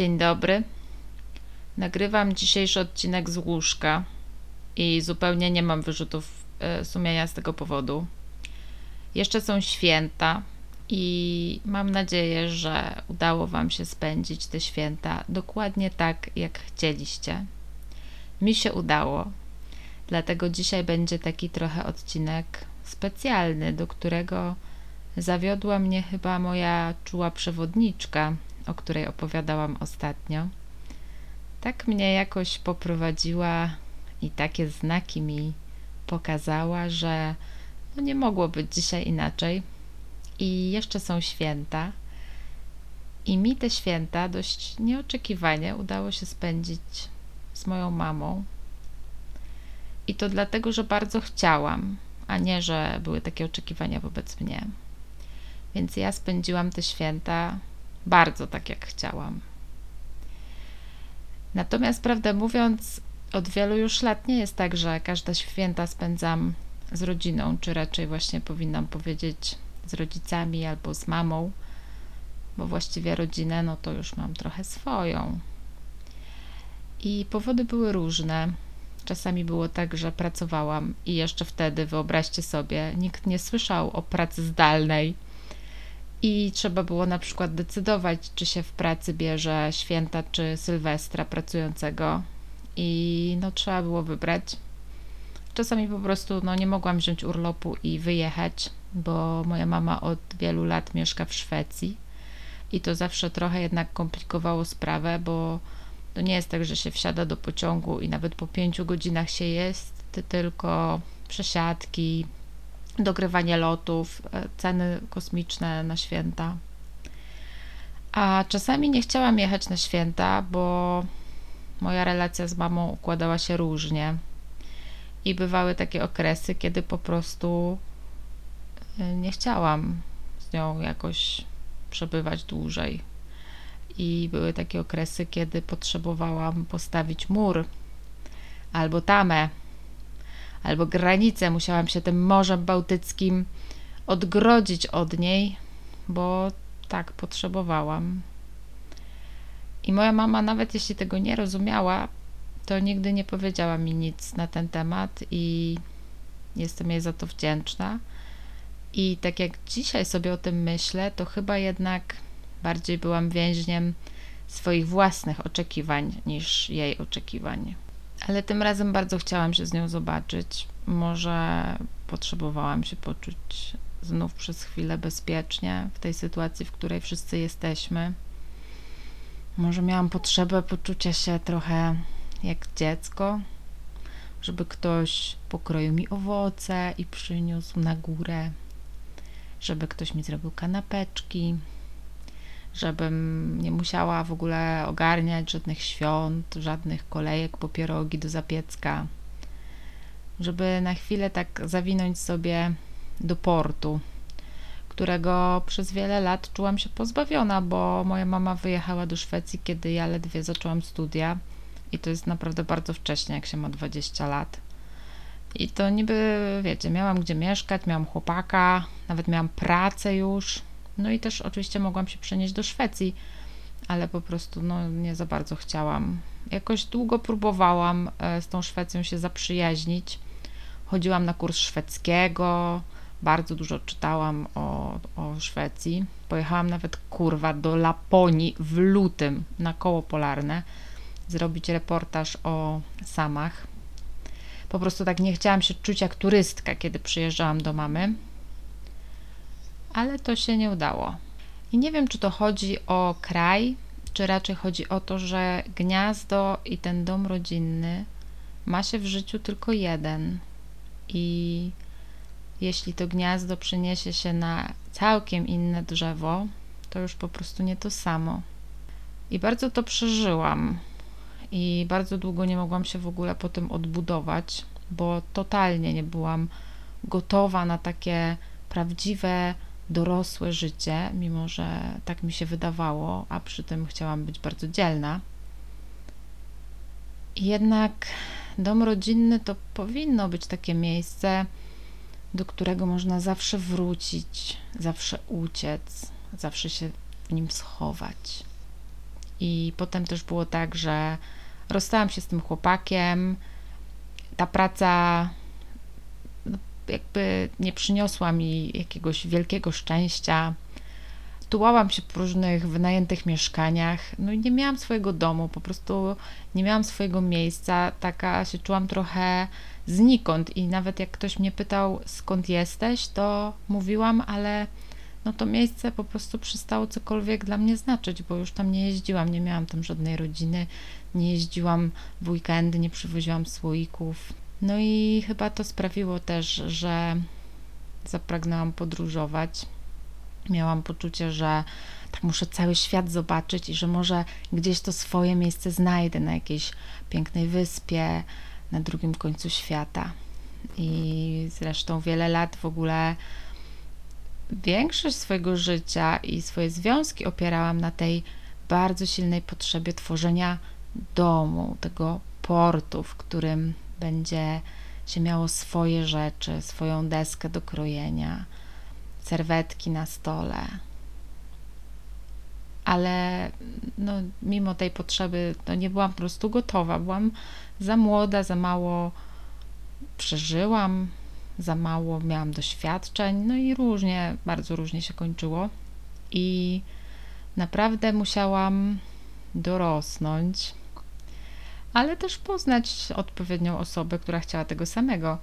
Dzień dobry. Nagrywam dzisiejszy odcinek z łóżka i zupełnie nie mam wyrzutów e, sumienia z tego powodu. Jeszcze są święta i mam nadzieję, że udało Wam się spędzić te święta dokładnie tak, jak chcieliście. Mi się udało, dlatego dzisiaj będzie taki trochę odcinek specjalny, do którego zawiodła mnie chyba moja czuła przewodniczka, o której opowiadałam ostatnio. Tak mnie jakoś poprowadziła i takie znaki mi pokazała, że no nie mogło być dzisiaj inaczej. I jeszcze są święta. I mi te święta dość nieoczekiwanie udało się spędzić z moją mamą. I to dlatego, że bardzo chciałam, a nie, że były takie oczekiwania wobec mnie. Więc ja spędziłam te święta bardzo tak, jak chciałam. Natomiast, prawdę mówiąc, od wielu już lat nie jest tak, że każde święta spędzam z rodziną, czy raczej właśnie powinnam powiedzieć z rodzicami albo z mamą, bo właściwie rodzinę, no to już mam trochę swoją. I powody były różne. Czasami było tak, że pracowałam i jeszcze wtedy, wyobraźcie sobie, nikt nie słyszał o pracy zdalnej i trzeba było na przykład decydować, czy się w pracy bierze święta czy sylwestra pracującego. I no trzeba było wybrać. Czasami po prostu no, nie mogłam wziąć urlopu i wyjechać, bo moja mama od wielu lat mieszka w Szwecji i to zawsze trochę jednak komplikowało sprawę, bo to nie jest tak, że się wsiada do pociągu i nawet po pięciu godzinach się jest, tylko przesiadki, dogrywanie lotów, e, ceny kosmiczne na święta. A czasami nie chciałam jechać na święta, bo moja relacja z mamą układała się różnie. I bywały takie okresy, kiedy po prostu e, nie chciałam z nią jakoś przebywać dłużej. I były takie okresy, kiedy potrzebowałam postawić mur albo tamę albo granicę. Musiałam się tym Morzem Bałtyckim odgrodzić od niej, bo tak potrzebowałam. I moja mama, nawet jeśli tego nie rozumiała, to nigdy nie powiedziała mi nic na ten temat i jestem jej za to wdzięczna. I tak jak dzisiaj sobie o tym myślę, to chyba jednak bardziej byłam więźniem swoich własnych oczekiwań niż jej oczekiwań. Ale tym razem bardzo chciałam się z nią zobaczyć. Może potrzebowałam się poczuć znów przez chwilę bezpiecznie w tej sytuacji, w której wszyscy jesteśmy. Może miałam potrzebę poczucia się trochę jak dziecko, żeby ktoś pokroił mi owoce i przyniósł na górę, żeby ktoś mi zrobił kanapeczki, żebym nie musiała w ogóle ogarniać żadnych świąt, żadnych kolejek po pierogi do zapiecka, żeby na chwilę tak zawinąć sobie do portu, którego przez wiele lat czułam się pozbawiona, bo moja mama wyjechała do Szwecji, kiedy ja ledwie zaczęłam studia i to jest naprawdę bardzo wcześnie, jak się ma 20 lat. I to niby, wiecie, miałam gdzie mieszkać, miałam chłopaka, nawet miałam pracę już, no i też oczywiście mogłam się przenieść do Szwecji, ale po prostu no, nie za bardzo chciałam. Jakoś długo próbowałam e, z tą Szwecją się zaprzyjaźnić. Chodziłam na kurs szwedzkiego, bardzo dużo czytałam o, o Szwecji. Pojechałam nawet kurwa do Laponii w lutym na koło polarne zrobić reportaż o samach. Po prostu tak nie chciałam się czuć jak turystka, kiedy przyjeżdżałam do mamy ale to się nie udało. I nie wiem, czy to chodzi o kraj, czy raczej chodzi o to, że gniazdo i ten dom rodzinny ma się w życiu tylko jeden. I jeśli to gniazdo przyniesie się na całkiem inne drzewo, to już po prostu nie to samo. I bardzo to przeżyłam. I bardzo długo nie mogłam się w ogóle po tym odbudować, bo totalnie nie byłam gotowa na takie prawdziwe dorosłe życie, mimo że tak mi się wydawało, a przy tym chciałam być bardzo dzielna. Jednak dom rodzinny to powinno być takie miejsce, do którego można zawsze wrócić, zawsze uciec, zawsze się w nim schować. I potem też było tak, że rozstałam się z tym chłopakiem. Ta praca jakby nie przyniosła mi jakiegoś wielkiego szczęścia. Tułałam się po różnych wynajętych mieszkaniach, no i nie miałam swojego domu, po prostu nie miałam swojego miejsca. Taka się czułam trochę znikąd i nawet jak ktoś mnie pytał skąd jesteś, to mówiłam, ale no to miejsce po prostu przestało cokolwiek dla mnie znaczyć, bo już tam nie jeździłam, nie miałam tam żadnej rodziny, nie jeździłam w weekendy, nie przywoziłam słoików. No i chyba to sprawiło też, że zapragnęłam podróżować. Miałam poczucie, że tak muszę cały świat zobaczyć i że może gdzieś to swoje miejsce znajdę na jakiejś pięknej wyspie na drugim końcu świata. I zresztą wiele lat w ogóle większość swojego życia i swoje związki opierałam na tej bardzo silnej potrzebie tworzenia domu, tego portu, w którym będzie się miało swoje rzeczy, swoją deskę do krojenia, serwetki na stole. Ale no, mimo tej potrzeby, no, nie byłam po prostu gotowa. Byłam za młoda, za mało przeżyłam, za mało miałam doświadczeń, no i różnie, bardzo różnie się kończyło. I naprawdę musiałam dorosnąć, ale też poznać odpowiednią osobę, która chciała tego samego,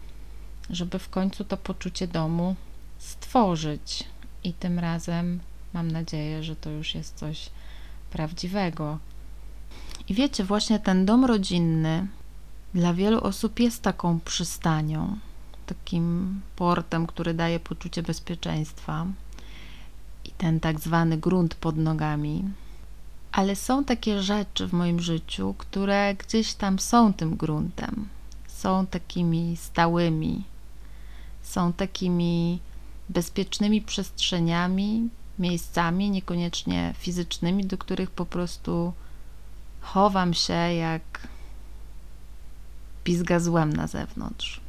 żeby w końcu to poczucie domu stworzyć. I tym razem mam nadzieję, że to już jest coś prawdziwego. I wiecie, właśnie ten dom rodzinny dla wielu osób jest taką przystanią takim portem, który daje poczucie bezpieczeństwa i ten tak zwany grunt pod nogami. Ale są takie rzeczy w moim życiu, które gdzieś tam są tym gruntem, są takimi stałymi, są takimi bezpiecznymi przestrzeniami, miejscami, niekoniecznie fizycznymi, do których po prostu chowam się jak pizga złem na zewnątrz.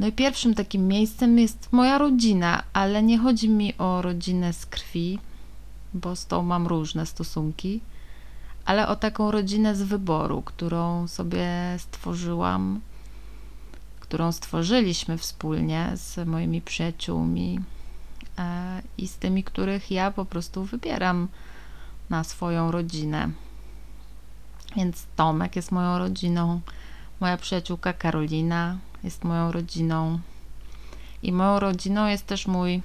No i pierwszym takim miejscem jest moja rodzina, ale nie chodzi mi o rodzinę z krwi, bo z tą mam różne stosunki, ale o taką rodzinę z wyboru, którą sobie stworzyłam, którą stworzyliśmy wspólnie z moimi przyjaciółmi e, i z tymi, których ja po prostu wybieram na swoją rodzinę. Więc Tomek jest moją rodziną, moja przyjaciółka Karolina, jest moją rodziną. I moją rodziną jest też mój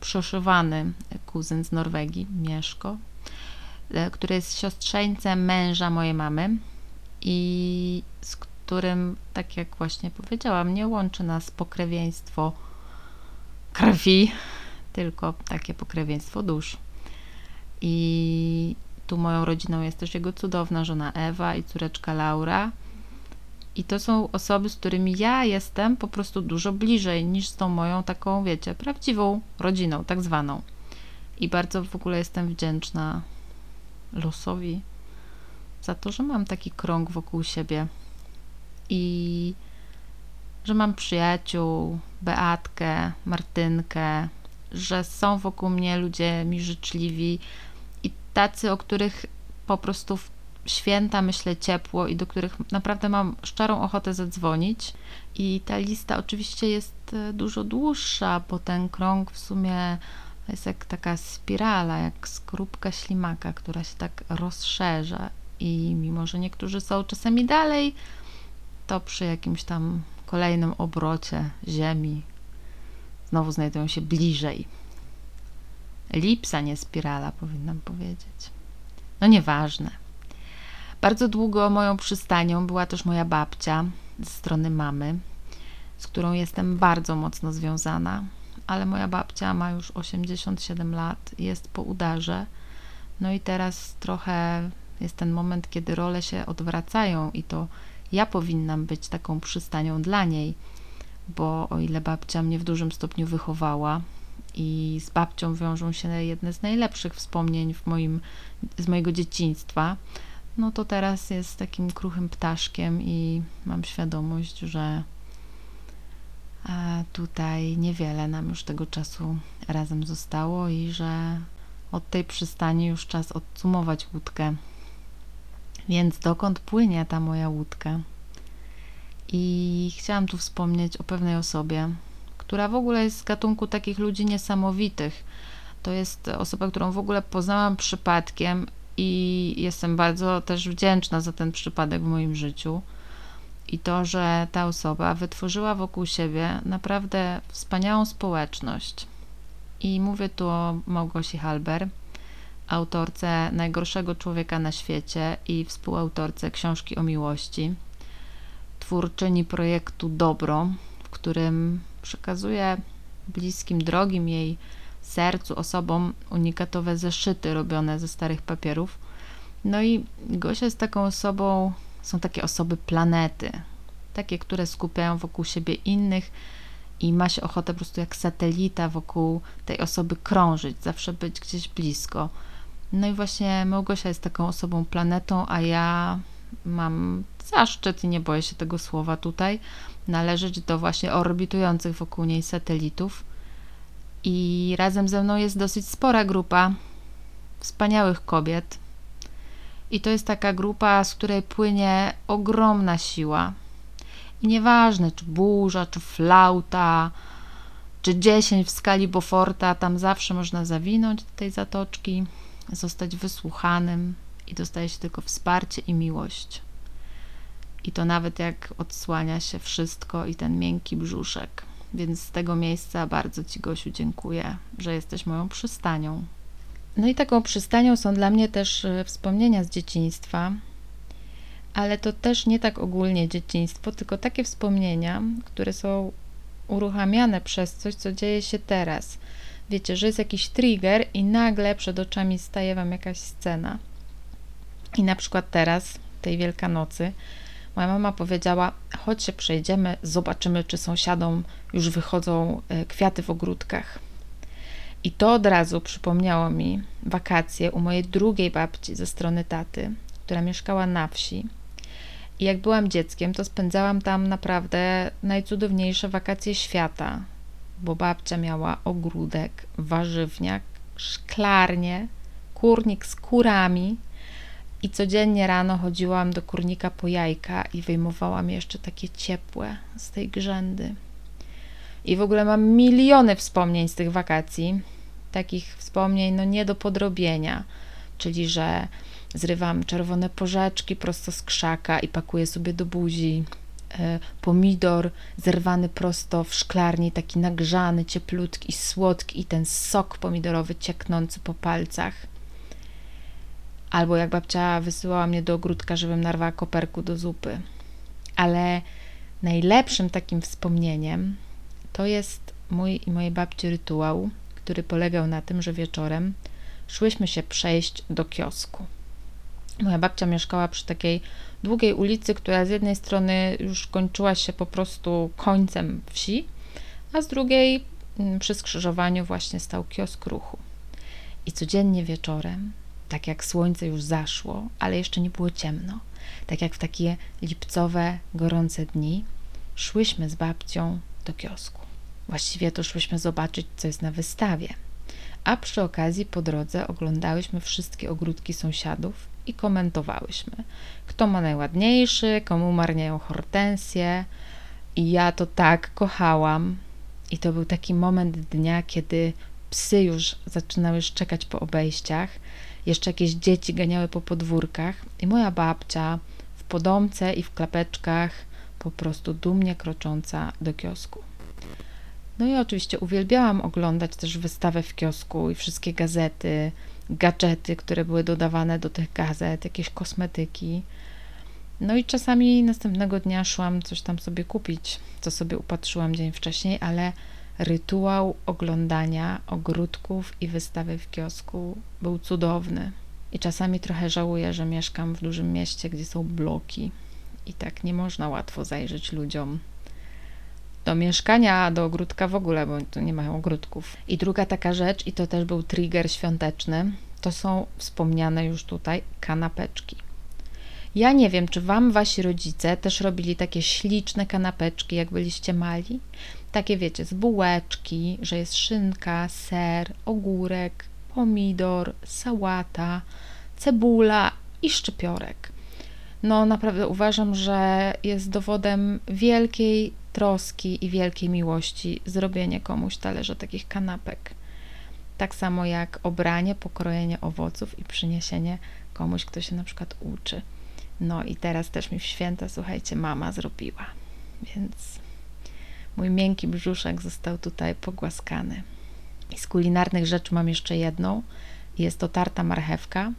przeszywany kuzyn z Norwegii, Mieszko, e, który jest siostrzeńcem męża mojej mamy i z którym, tak jak właśnie powiedziałam, nie łączy nas pokrewieństwo krwi, tylko takie pokrewieństwo dusz. I tu moją rodziną jest też jego cudowna żona Ewa i córeczka Laura i to są osoby, z którymi ja jestem po prostu dużo bliżej niż z tą moją taką, wiecie, prawdziwą rodziną, tak zwaną. I bardzo w ogóle jestem wdzięczna losowi za to, że mam taki krąg wokół siebie i że mam przyjaciół, Beatkę, Martynkę, że są wokół mnie ludzie mi życzliwi i tacy, o których po prostu w święta, myślę, ciepło i do których naprawdę mam szczerą ochotę zadzwonić. I ta lista oczywiście jest e, dużo dłuższa, bo ten krąg w sumie jest jak taka spirala, jak skorupka ślimaka, która się tak rozszerza. I mimo, że niektórzy są czasami dalej, to przy jakimś tam kolejnym obrocie Ziemi znowu znajdują się bliżej. Lipsa, nie spirala, powinnam powiedzieć. No nieważne. Bardzo długo moją przystanią była też moja babcia ze strony mamy, z którą jestem bardzo mocno związana, ale moja babcia ma już 87 lat, jest po udarze. No i teraz trochę jest ten moment, kiedy role się odwracają i to ja powinnam być taką przystanią dla niej, bo o ile babcia mnie w dużym stopniu wychowała i z babcią wiążą się jedne z najlepszych wspomnień w moim, z mojego dzieciństwa, no to teraz jest takim kruchym ptaszkiem i mam świadomość, że tutaj niewiele nam już tego czasu razem zostało i że od tej przystani już czas odsumować łódkę. Więc dokąd płynie ta moja łódka? I chciałam tu wspomnieć o pewnej osobie, która w ogóle jest z gatunku takich ludzi niesamowitych. To jest osoba, którą w ogóle poznałam przypadkiem i jestem bardzo też wdzięczna za ten przypadek w moim życiu. I to, że ta osoba wytworzyła wokół siebie naprawdę wspaniałą społeczność. I mówię tu o Małgosi Halber, autorce Najgorszego człowieka na świecie i współautorce książki o miłości, twórczyni projektu Dobro, w którym przekazuje bliskim, drogim jej sercu osobom unikatowe zeszyty robione ze starych papierów. No i Gosia jest taką osobą, są takie osoby planety, takie, które skupiają wokół siebie innych i ma się ochotę po prostu jak satelita wokół tej osoby krążyć, zawsze być gdzieś blisko. No i właśnie Małgosia jest taką osobą planetą, a ja mam zaszczyt i nie boję się tego słowa tutaj, należeć do właśnie orbitujących wokół niej satelitów. I razem ze mną jest dosyć spora grupa wspaniałych kobiet. I to jest taka grupa, z której płynie ogromna siła. I nieważne, czy burza, czy flauta, czy 10 w skali Beauforta, tam zawsze można zawinąć do tej zatoczki, zostać wysłuchanym i dostaje się tylko wsparcie i miłość. I to nawet jak odsłania się wszystko i ten miękki brzuszek. Więc z tego miejsca bardzo Ci, Gosiu, dziękuję, że jesteś moją przystanią. No i taką przystanią są dla mnie też e, wspomnienia z dzieciństwa, ale to też nie tak ogólnie dzieciństwo, tylko takie wspomnienia, które są uruchamiane przez coś, co dzieje się teraz. Wiecie, że jest jakiś trigger i nagle przed oczami staje Wam jakaś scena. I na przykład teraz, tej Wielkanocy, moja mama powiedziała: Chodź się przejdziemy, zobaczymy, czy sąsiadom już wychodzą e, kwiaty w ogródkach. I to od razu przypomniało mi wakacje u mojej drugiej babci ze strony taty, która mieszkała na wsi. I jak byłam dzieckiem, to spędzałam tam naprawdę najcudowniejsze wakacje świata, bo babcia miała ogródek, warzywniak, szklarnię, kurnik z kurami, i codziennie rano chodziłam do kurnika po jajka i wyjmowałam jeszcze takie ciepłe z tej grzędy. I w ogóle mam miliony wspomnień z tych wakacji. Takich wspomnień, no nie do podrobienia. Czyli, że zrywam czerwone porzeczki prosto z krzaka i pakuję sobie do buzi. E, pomidor zerwany prosto w szklarni, taki nagrzany, cieplutki, słodki i ten sok pomidorowy cieknący po palcach Albo jak babcia wysyłała mnie do ogródka, żebym narwała koperku do zupy. Ale najlepszym takim wspomnieniem to jest mój i mojej babci rytuał, który polegał na tym, że wieczorem szłyśmy się przejść do kiosku. Moja babcia mieszkała przy takiej długiej ulicy, która z jednej strony już kończyła się po prostu końcem wsi, a z drugiej mm, przy skrzyżowaniu właśnie stał kiosk ruchu. I codziennie wieczorem tak jak słońce już zaszło, ale jeszcze nie było ciemno, tak jak w takie lipcowe, gorące dni, szłyśmy z babcią do kiosku. Właściwie to szłyśmy zobaczyć, co jest na wystawie. A przy okazji po drodze oglądałyśmy wszystkie ogródki sąsiadów i komentowałyśmy, kto ma najładniejszy, komu marniają hortensje. I ja to tak kochałam. I to był taki moment dnia, kiedy psy już zaczynały szczekać po obejściach, jeszcze jakieś dzieci ganiały po podwórkach i moja babcia w podomce i w klapeczkach po prostu dumnie krocząca do kiosku. No i oczywiście uwielbiałam oglądać też wystawę w kiosku i wszystkie gazety, gadżety, które były dodawane do tych gazet, jakieś kosmetyki. No i czasami następnego dnia szłam coś tam sobie kupić, co sobie upatrzyłam dzień wcześniej, ale rytuał oglądania ogródków i wystawy w kiosku był cudowny. I czasami trochę żałuję, że mieszkam w dużym mieście, gdzie są bloki i tak nie można łatwo zajrzeć ludziom do mieszkania, do ogródka w ogóle, bo tu nie mają ogródków. I druga taka rzecz, i to też był trigger świąteczny, to są wspomniane już tutaj kanapeczki. Ja nie wiem, czy wam wasi rodzice też robili takie śliczne kanapeczki, jak byliście mali? Takie wiecie, z bułeczki, że jest szynka, ser, ogórek, pomidor, sałata, cebula i szczypiorek. No, naprawdę uważam, że jest dowodem wielkiej troski i wielkiej miłości zrobienie komuś talerza takich kanapek. Tak samo jak obranie, pokrojenie owoców i przyniesienie komuś, kto się na przykład uczy. No i teraz też mi w święta, słuchajcie, mama zrobiła. Więc mój miękki brzuszek został tutaj pogłaskany. I z kulinarnych rzeczy mam jeszcze jedną. Jest to tarta marchewka.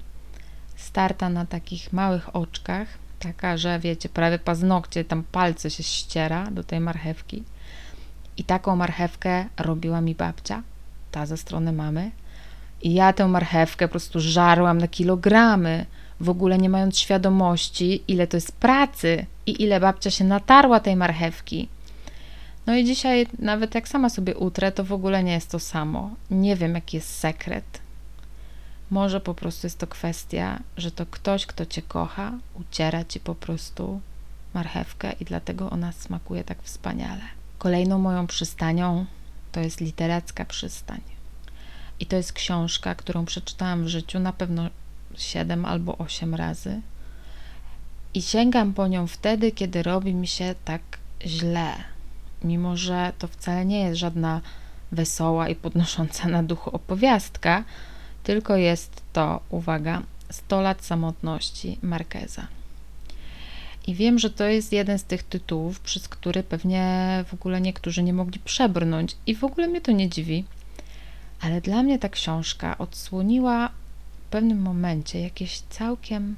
Starta na takich małych oczkach. Taka, że wiecie, prawie paznokcie, tam palce się ściera do tej marchewki. I taką marchewkę robiła mi babcia, ta ze strony mamy. I ja tę marchewkę po prostu żarłam na kilogramy, w ogóle nie mając świadomości, ile to jest pracy i ile babcia się natarła tej marchewki. No i dzisiaj, nawet jak sama sobie utrę, to w ogóle nie jest to samo. Nie wiem, jaki jest sekret. Może po prostu jest to kwestia, że to ktoś, kto cię kocha, uciera ci po prostu marchewkę i dlatego ona smakuje tak wspaniale. Kolejną moją przystanią to jest literacka przystań. I to jest książka, którą przeczytałam w życiu na pewno 7 albo 8 razy. I sięgam po nią wtedy, kiedy robi mi się tak źle. Mimo, że to wcale nie jest żadna wesoła i podnosząca na duchu opowiastka, tylko jest to, uwaga, 100 lat samotności Markeza. I wiem, że to jest jeden z tych tytułów, przez który pewnie w ogóle niektórzy nie mogli przebrnąć, i w ogóle mnie to nie dziwi, ale dla mnie ta książka odsłoniła w pewnym momencie jakieś całkiem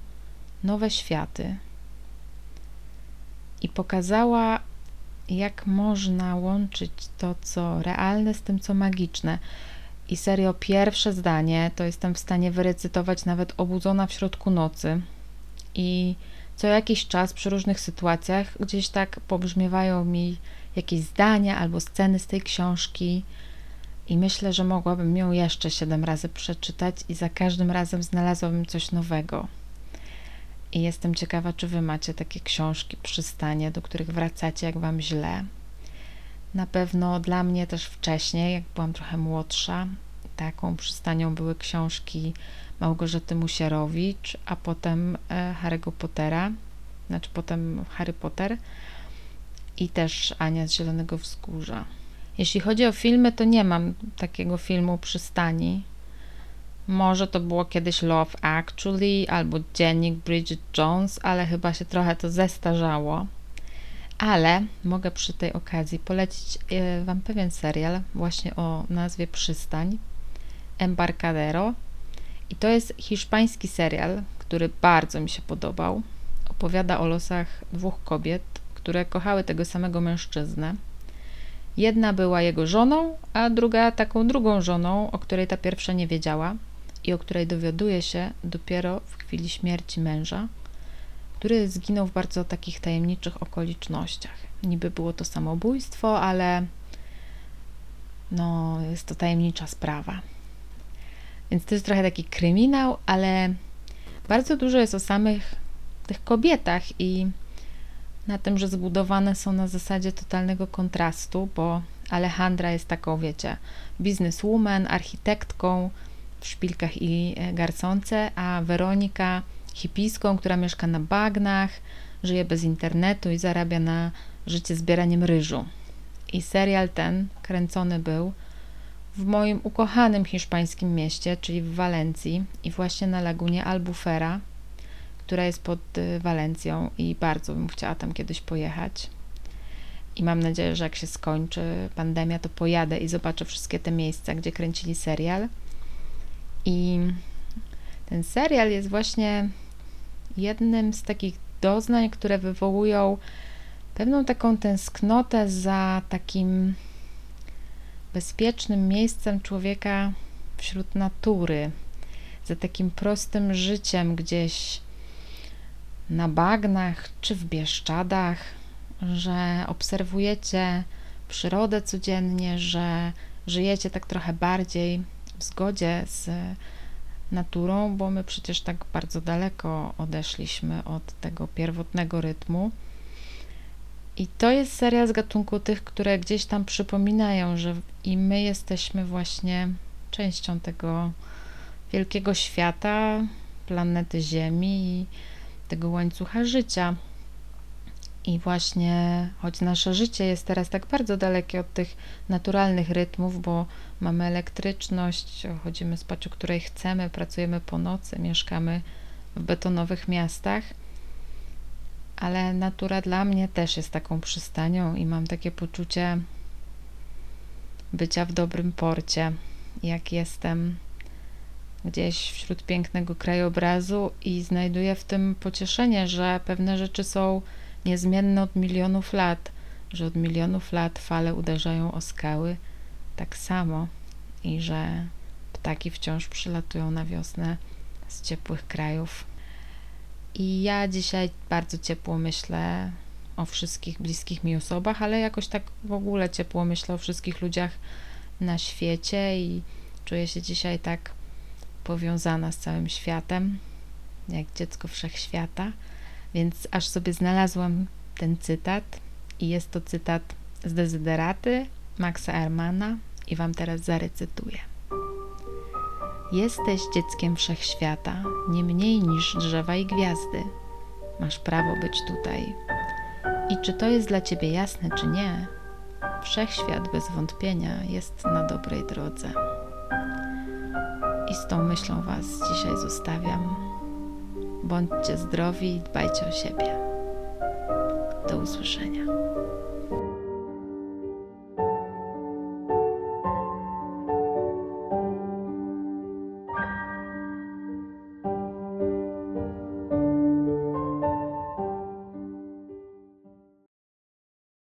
nowe światy i pokazała, jak można łączyć to, co realne, z tym, co magiczne. I serio, pierwsze zdanie to jestem w stanie wyrecytować nawet obudzona w środku nocy. I co jakiś czas przy różnych sytuacjach gdzieś tak pobrzmiewają mi jakieś zdania albo sceny z tej książki. I myślę, że mogłabym ją jeszcze siedem razy przeczytać, i za każdym razem znalazłabym coś nowego. I jestem ciekawa, czy wy macie takie książki, przystanie, do których wracacie, jak wam źle. Na pewno dla mnie też wcześniej, jak byłam trochę młodsza, taką przystanią były książki Małgorzaty Musierowicz, a potem e, Harry'ego Pottera, znaczy potem Harry Potter i też Ania z Zielonego Wzgórza. Jeśli chodzi o filmy, to nie mam takiego filmu przystani. Może to było kiedyś Love Actually albo Dziennik Bridget Jones, ale chyba się trochę to zestarzało. Ale mogę przy tej okazji polecić e, Wam pewien serial właśnie o nazwie Przystań Embarcadero. I to jest hiszpański serial, który bardzo mi się podobał. Opowiada o losach dwóch kobiet, które kochały tego samego mężczyznę. Jedna była jego żoną, a druga taką drugą żoną, o której ta pierwsza nie wiedziała i o której dowiaduje się dopiero w chwili śmierci męża, który zginął w bardzo takich tajemniczych okolicznościach. Niby było to samobójstwo, ale no, jest to tajemnicza sprawa. Więc to jest trochę taki kryminał, ale bardzo dużo jest o samych tych kobietach i na tym, że zbudowane są na zasadzie totalnego kontrastu, bo Alejandra jest taką, wiecie, bizneswoman, architektką w szpilkach i e, garconce, a Weronika hipiską, która mieszka na bagnach, żyje bez internetu i zarabia na życie zbieraniem ryżu. I serial ten kręcony był w moim ukochanym hiszpańskim mieście, czyli w Walencji i właśnie na lagunie Albufera, która jest pod y, Walencją i bardzo bym chciała tam kiedyś pojechać. I mam nadzieję, że jak się skończy pandemia, to pojadę i zobaczę wszystkie te miejsca, gdzie kręcili serial. I ten serial jest właśnie jednym z takich doznań, które wywołują pewną taką tęsknotę za takim bezpiecznym miejscem człowieka wśród natury, za takim prostym życiem gdzieś na bagnach czy w Bieszczadach, że obserwujecie przyrodę codziennie, że żyjecie tak trochę bardziej w zgodzie z naturą, bo my przecież tak bardzo daleko odeszliśmy od tego pierwotnego rytmu. I to jest seria z gatunku tych, które gdzieś tam przypominają, że i my jesteśmy właśnie częścią tego wielkiego świata, planety Ziemi i tego łańcucha życia. I właśnie, choć nasze życie jest teraz tak bardzo dalekie od tych naturalnych rytmów, bo mamy elektryczność, chodzimy spać o której chcemy, pracujemy po nocy, mieszkamy w betonowych miastach, ale natura dla mnie też jest taką przystanią i mam takie poczucie bycia w dobrym porcie, jak jestem gdzieś wśród pięknego krajobrazu i znajduję w tym pocieszenie, że pewne rzeczy są niezmienne od milionów lat, że od milionów lat fale uderzają o skały tak samo i że ptaki wciąż przylatują na wiosnę z ciepłych krajów. I ja dzisiaj bardzo ciepło myślę o wszystkich bliskich mi osobach, ale jakoś tak w ogóle ciepło myślę o wszystkich ludziach na świecie i czuję się dzisiaj tak powiązana z całym światem, jak dziecko wszechświata. Więc aż sobie znalazłam ten cytat i jest to cytat z Dezyderaty Maxa Ermana i wam teraz zarecytuję. Jesteś dzieckiem wszechświata, nie mniej niż drzewa i gwiazdy. Masz prawo być tutaj. I czy to jest dla ciebie jasne, czy nie, wszechświat bez wątpienia jest na dobrej drodze. I z tą myślą Was dzisiaj zostawiam. Bądźcie zdrowi i dbajcie o siebie. Do usłyszenia.